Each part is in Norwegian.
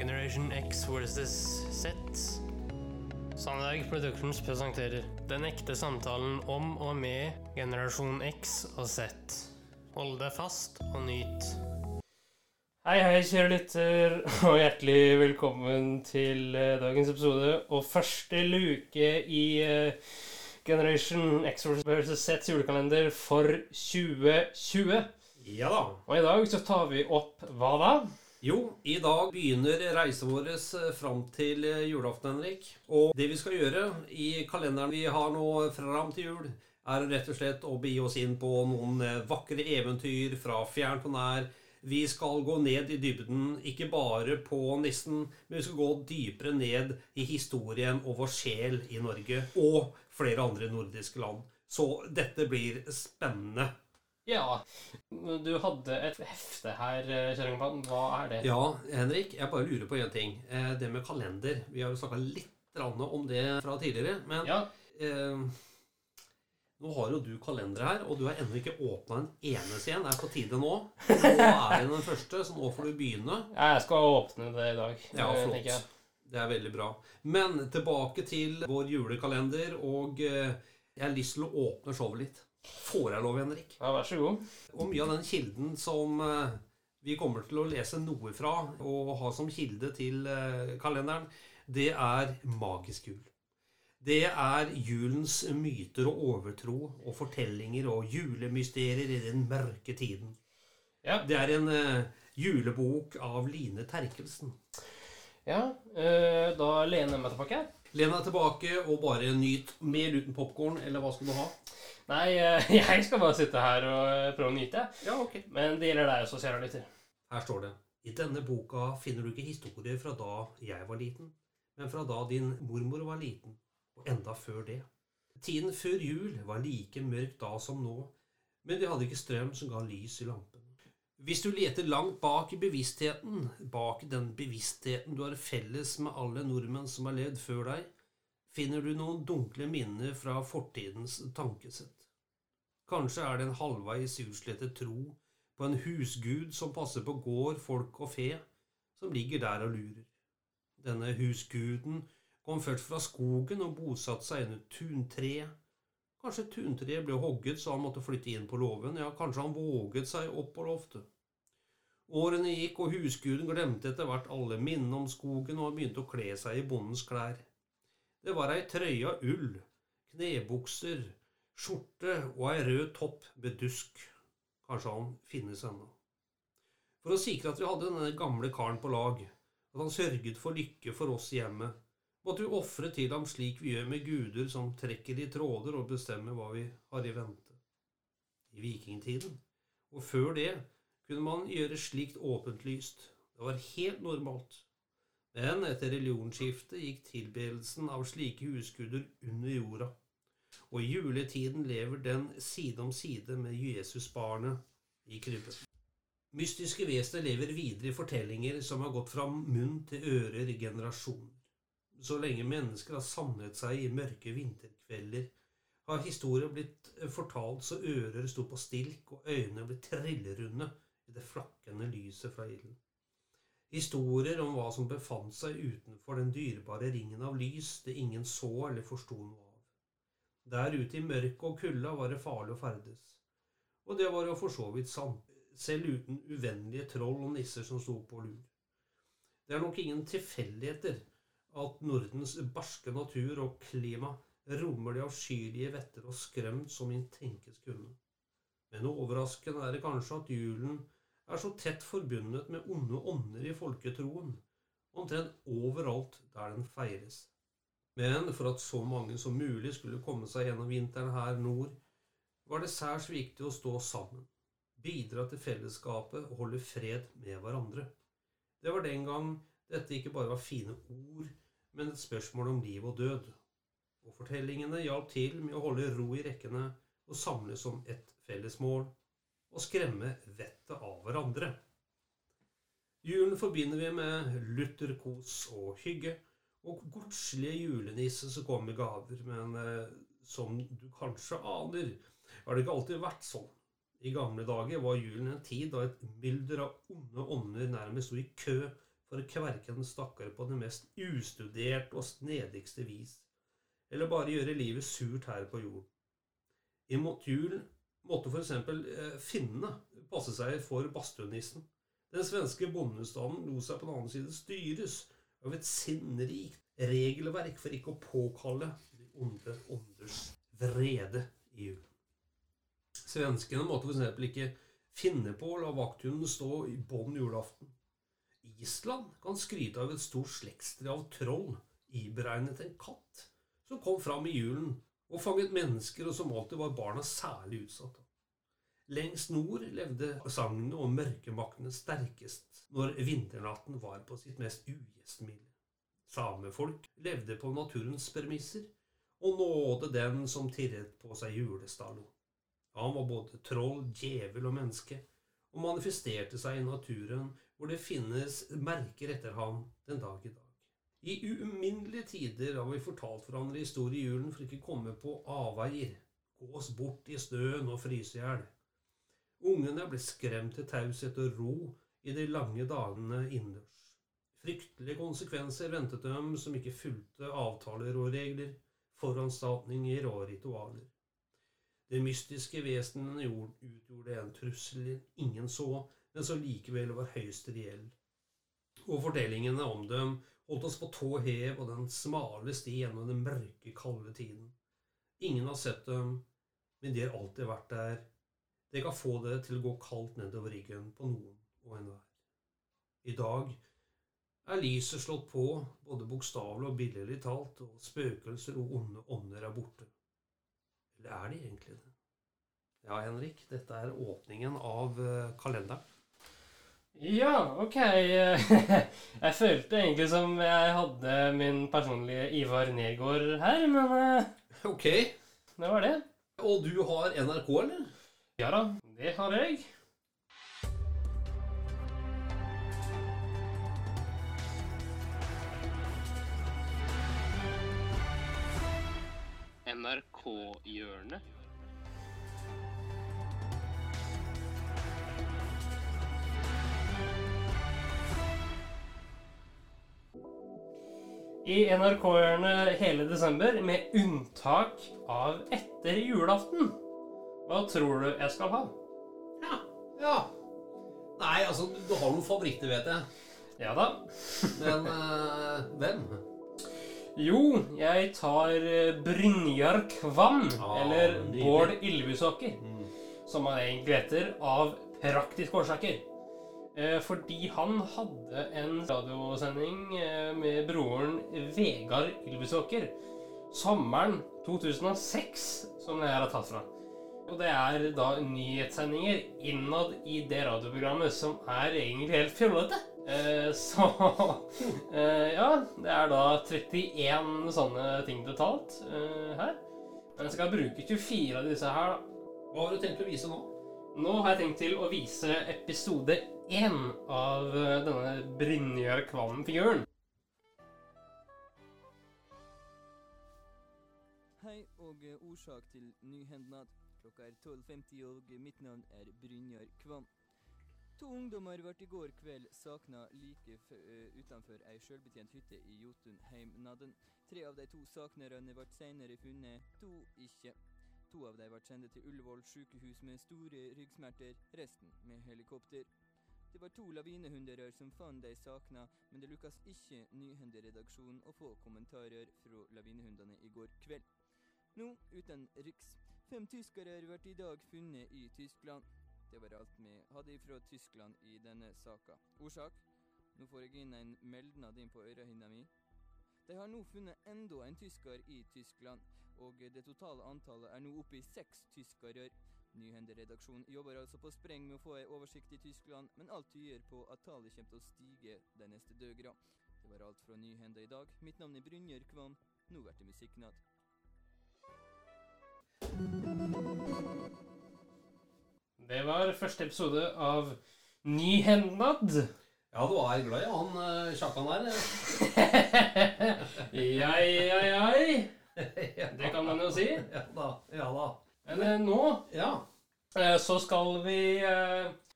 Generation X versus Z. Sandberg Productions presenterer Den ekte samtalen om og med generasjon X og Z. Hold deg fast og nyt. Hei, hei, kjære lytter, og hjertelig velkommen til eh, dagens episode og første luke i eh, Generation X versus Z julekalender for 2020. Ja da. Og i dag så tar vi opp hva da? Jo, i dag begynner reisen vår fram til eh, julaften, Henrik. Og det vi skal gjøre i kalenderen vi har nå fram til jul, er rett og slett å begi oss inn på noen eh, vakre eventyr fra fjernt og nær. Vi skal gå ned i dybden, ikke bare på nissen, men vi skal gå dypere ned i historien og vår sjel i Norge og flere andre nordiske land. Så dette blir spennende. Ja, du hadde et hefte her, eh, Kjerringpann. Hva er det? Ja, Henrik, jeg bare lurer på én ting. Eh, Det med kalender. Vi har jo snakka litt om det fra tidligere. Men Ja, eh, nå har jo du kalender her, og du har ennå ikke åpna en eneste en. Det er på tide nå. Nå er det den første, så nå får du begynne. jeg skal åpne det i dag. Ja, eh, flott. Det er veldig bra. Men tilbake til vår julekalender, og jeg har lyst til å åpne showet litt. Får jeg lov, Henrik? Ja, vær så god. Og mye av den kilden som eh, vi kommer til å lese noe fra, og ha som kilde til eh, kalenderen, det er magisk jul. Det er julens myter og overtro og fortellinger og julemysterier i den mørke tiden. Ja, Det er en eh, julebok av Line Terkelsen. ja øh, da lener jeg meg tilbake. Len deg tilbake og bare nyt Mer uten popkorn, eller hva skal du ha? Nei, eh, jeg skal bare sitte her og eh, prøve å nyte. Ja, ok. Men det gjelder deg også, kjære lytter. Her står det I denne boka finner du ikke historier fra da jeg var liten, men fra da din mormor var liten, og enda før det. Tiden før jul var like mørk da som nå, men de hadde ikke strøm som ga lys i lampen. Hvis du leter langt bak i bevisstheten, bak den bevisstheten du har felles med alle nordmenn som har levd før deg, finner du noen dunkle minner fra fortidens tankesett. Kanskje er det en halvveis utslettet tro på en husgud som passer på gård, folk og fe, som ligger der og lurer. Denne husguden kom først fra skogen og bosatte seg under tuntreet. Kanskje tuntreet ble hogget så han måtte flytte inn på låven, ja, kanskje han våget seg opp på loftet. Årene gikk, og husguden glemte etter hvert alle minnene om skogen, og begynte å kle seg i bondens klær. Det var ei trøye av ull, knebukser, skjorte og ei rød topp med dusk. Kanskje han finnes ennå. For å sikre at vi hadde denne gamle karen på lag, at han sørget for lykke for oss i hjemmet, måtte vi ofre til ham slik vi gjør med guder som trekker i tråder og bestemmer hva vi har i vente. I vikingtiden, og før det, kunne man gjøre slikt åpent lyst. Det var helt normalt. Men etter religionsskiftet gikk tilbedelsen av slike husguder under jorda, og i juletiden lever den side om side med Jesusbarnet i krybben. Mystiske vesener lever videre i fortellinger som har gått fra munn til ører i generasjoner. Så lenge mennesker har samlet seg i mørke vinterkvelder, har historier blitt fortalt så ører sto på stilk og øynene ble trillerunde i det flakkende lyset fra ilden. Historier om hva som befant seg utenfor den dyrebare ringen av lys det ingen så eller forsto noe av. Der ute i mørket og kulda var det farlig å ferdes. Og det var jo for så vidt sant, selv uten uvennlige troll og nisser som sto på lur. Det er nok ingen tilfeldigheter at Nordens barske natur og klima rommer de avskyelige vetter og skrømt som inn tenkes kunne. Men overraskende er det kanskje at julen er så tett forbundet med onde ånder i folketroen, omtrent overalt der den feires. Men for at så mange som mulig skulle komme seg gjennom vinteren her nord, var det særs viktig å stå sammen, bidra til fellesskapet og holde fred med hverandre. Det var den gang dette ikke bare var fine ord, men et spørsmål om liv og død. Og fortellingene hjalp til med å holde ro i rekkene og samles som ett felles mål og skremme vettet av hverandre. Julen forbinder vi med lutherkos og hygge, og godslige julenisser som kommer med gaver, men eh, som du kanskje aner, har det ikke alltid vært sånn. I gamle dager var julen en tid da et mylder av onde ånder nærmest sto i kø for å kverke den stakkar på det mest ustudert og snedigste vis, eller bare gjøre livet surt her på jorden. Imot jul måtte f.eks. Eh, finnene passe seg for badstuenissen. Den svenske bondestanden lot seg på den annen side styres av et sinnrikt regelverk for ikke å påkalle de onde ånders vrede i julen. Svenskene måtte f.eks. ikke finne på å la vakthunden stå i bånn julaften. Island kan skryte av et stort slektstre av troll, iberegnet en katt, som kom fram i julen og fanget mennesker, og som alltid var barna særlig utsatt. Lengst nord levde sagnene om mørkemaktene sterkest når vinternatten var på sitt mest ugjestmilde. Samefolk levde på naturens premisser og nåde den som tirret på seg julestallo. Han var både troll, djevel og menneske, og manifesterte seg i naturen hvor det finnes merker etter ham den dag i dag. I uminnelige tider har vi fortalt hverandre historie i julen for ikke å komme på avveier, gå oss bort i snøen og fryse i hjel. Ungene ble skremt til taushet og ro i de lange dagene innendørs. Fryktelige konsekvenser ventet dem som ikke fulgte avtaler og regler, foranstaltninger og ritualer. Det mystiske vesenene utgjorde en trussel ingen så, men som likevel var høyst reell. Og fortellingene om dem holdt oss på tå hev og den smale sti gjennom den mørke, kalde tiden. Ingen har sett dem, men de har alltid vært der. Det kan få det til å gå kaldt nedover ryggen på noen og enhver. I dag er lyset slått på, både bokstavelig og billedlig talt, og spøkelser og onde ånder er borte. Eller er de egentlig det? Ja, Henrik, dette er åpningen av uh, kalenderen. Ja, ok. jeg følte egentlig som jeg hadde min personlige Ivar Nergård her, men uh, Ok. Det var det. Og du har NRK, eller? Ja da, det har jeg. NRK-hjørnet. I NRK-hjørnet hele desember, med unntak av etter julaften. Hva tror du jeg skal ha? Ja. ja. Nei, altså, du har noen favoritter, vet jeg. Ja da. Men uh, hvem? Jo, jeg tar eh, Brynjar Kvam, ah, eller nydelig. Bård Ylvisåker, mm. som han egentlig heter, av praktiske årsaker. Eh, fordi han hadde en radiosending eh, med broren Vegard Ylvisåker sommeren 2006, som det her er tatt fra. Og det er da nyhetssendinger innad i det radioprogrammet som er egentlig helt fjollete. Eh, så Ja, det er da 31 sånne ting totalt her. Men jeg skal bruke 24 av disse her, da. Hva har du tenkt å vise nå? Nå har jeg tenkt til å vise episode 1 av denne Brynjar Kvam-figuren. Hei og årsak til nyhendnad. Klokka er 12.50 og mitt navn er Brynjar Kvam. To ungdommer ble i går kveld savna like utenfor ei sjølbetjent hytte i Jotunheimnaden. Tre av de to savnerne ble senere funnet, to ikke. To av dem ble sendt til Ullevål sykehus med store ryggsmerter, resten med helikopter. Det var to lavinehunderør som fant de savna, men det lukkes ikke Nyhenderedaksjonen å få kommentarer fra lavinehundene i går kveld. Nå uten riks. Fem tyskere ble i dag funnet i Tyskland. Det var alt vi hadde fra Tyskland i denne saka. Årsak? Nå får jeg inn en meldnad inn på ørehinna mi. De har nå funnet enda en tysker i Tyskland, og det totale antallet er nå oppe i seks tyskere. Nyhenderedaksjonen jobber altså på spreng med å få ei oversikt i Tyskland, men alt tyder på at tallet kommer til å stige de neste døgra. Det var alt fra Nyhende i dag. Mitt navn er Brynjer Kvam. Nå blir det musikknatt. Det var første episode av Nyhendad. Ja, du er glad i han uh, Kjakan der? Jai, jai, jai. Det kan man jo si. Ja da. Ja da. Men uh, nå ja. uh, så skal vi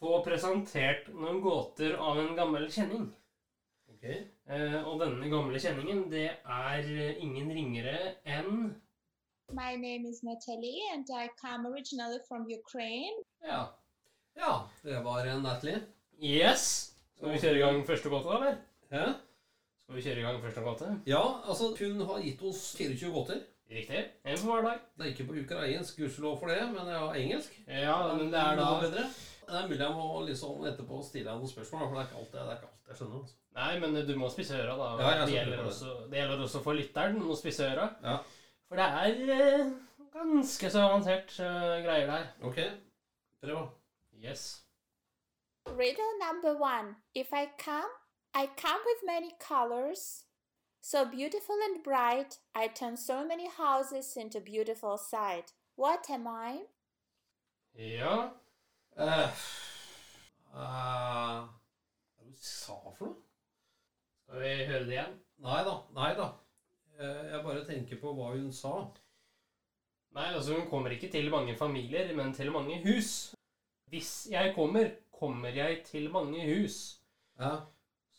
få presentert noen gåter av en gammel kjenning. Okay. og denne gamle kjenningen, det er eh, ingen ringere enn My name is Natalie, and I come originally from Ukraine. Ja. Ja, det var en Natalie. Yes! Skal vi kjøre i gang første gåte, da, eller? Hæ? Skal vi kjøre i gang første gåte? Ja, altså, hun har gitt oss 24 gåter. Riktig. En for hver dag. Det er ikke på ukrainsk, gudskjelov for det, men jeg har engelsk. Ja, men det er da bedre. Det er mulig jeg må liksom etterpå stille deg noen spørsmål, for det er ikke alt jeg, det er ikke alt jeg skjønner. Altså. Nei, men du må spisse øra, da. Ja, det, gjelder det. også, det gjelder også for lytteren å spisse øra. Ja. For det er eh, ganske så avansert uh, greier der. Ok, prøv da. Yes. Riddle number one. If I come, I come with many colors. So beautiful and bright, I turn so many houses into beautiful sight. What am I? Ja. Eh, uh, hva det du sa for noe? Skal vi høre det igjen? Nei da, nei da. Eh, jeg bare tenker på hva hun sa. Nei, altså hun kommer ikke til mange familier, men til mange hus. Hvis jeg kommer, kommer jeg til mange hus. Ja,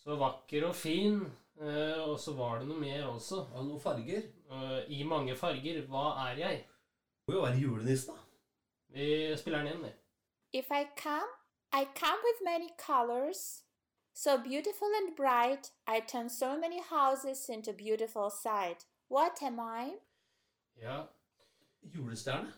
Så vakker og fin. Uh, og så var det noe mer også. Og noen farger? Uh, I mange farger. Hva er jeg? Må jo være julenissen da. Vi spiller den igjen, vi. If I come, I come with many colors. So beautiful and bright, I turn so many houses into beautiful sight. What am I? Ja, Julestjerne.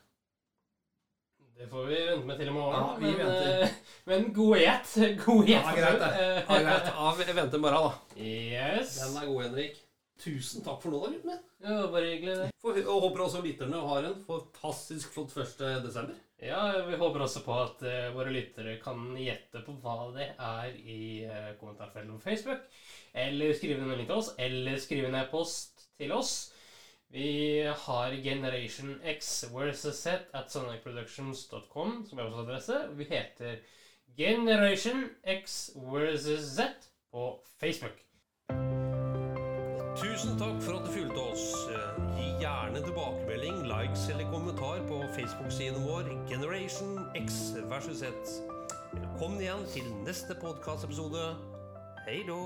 Det får vi vente med til i morgen. Ja, vi men, eh, men god gjett. God gjett. Ja, greit det. Ja, greit. Ja, vi venter bare da. Yes. Den er god, Henrik. Tusen takk for nå da, gutten min. Ja, bare hyggelig, det. For, og håper også lytterne har en fantastisk flott 1. desember. Ja, vi håper også på at uh, våre lyttere kan gjette på hva det er i uh, kommentarfeltet på Facebook. Eller skrive en melding til oss, eller skrive en e-post til oss. Vi har Generation X versus Z at sonicproductions.com som er vår adresse. Vi heter Generation X versus Z på Facebook. Tusen takk for at du fulgte oss. Gi gjerne tilbakemelding, likes eller kommentar på Facebook-siden vår Generation X versus Z. Velkommen igjen til neste podkastepisode. Hei då!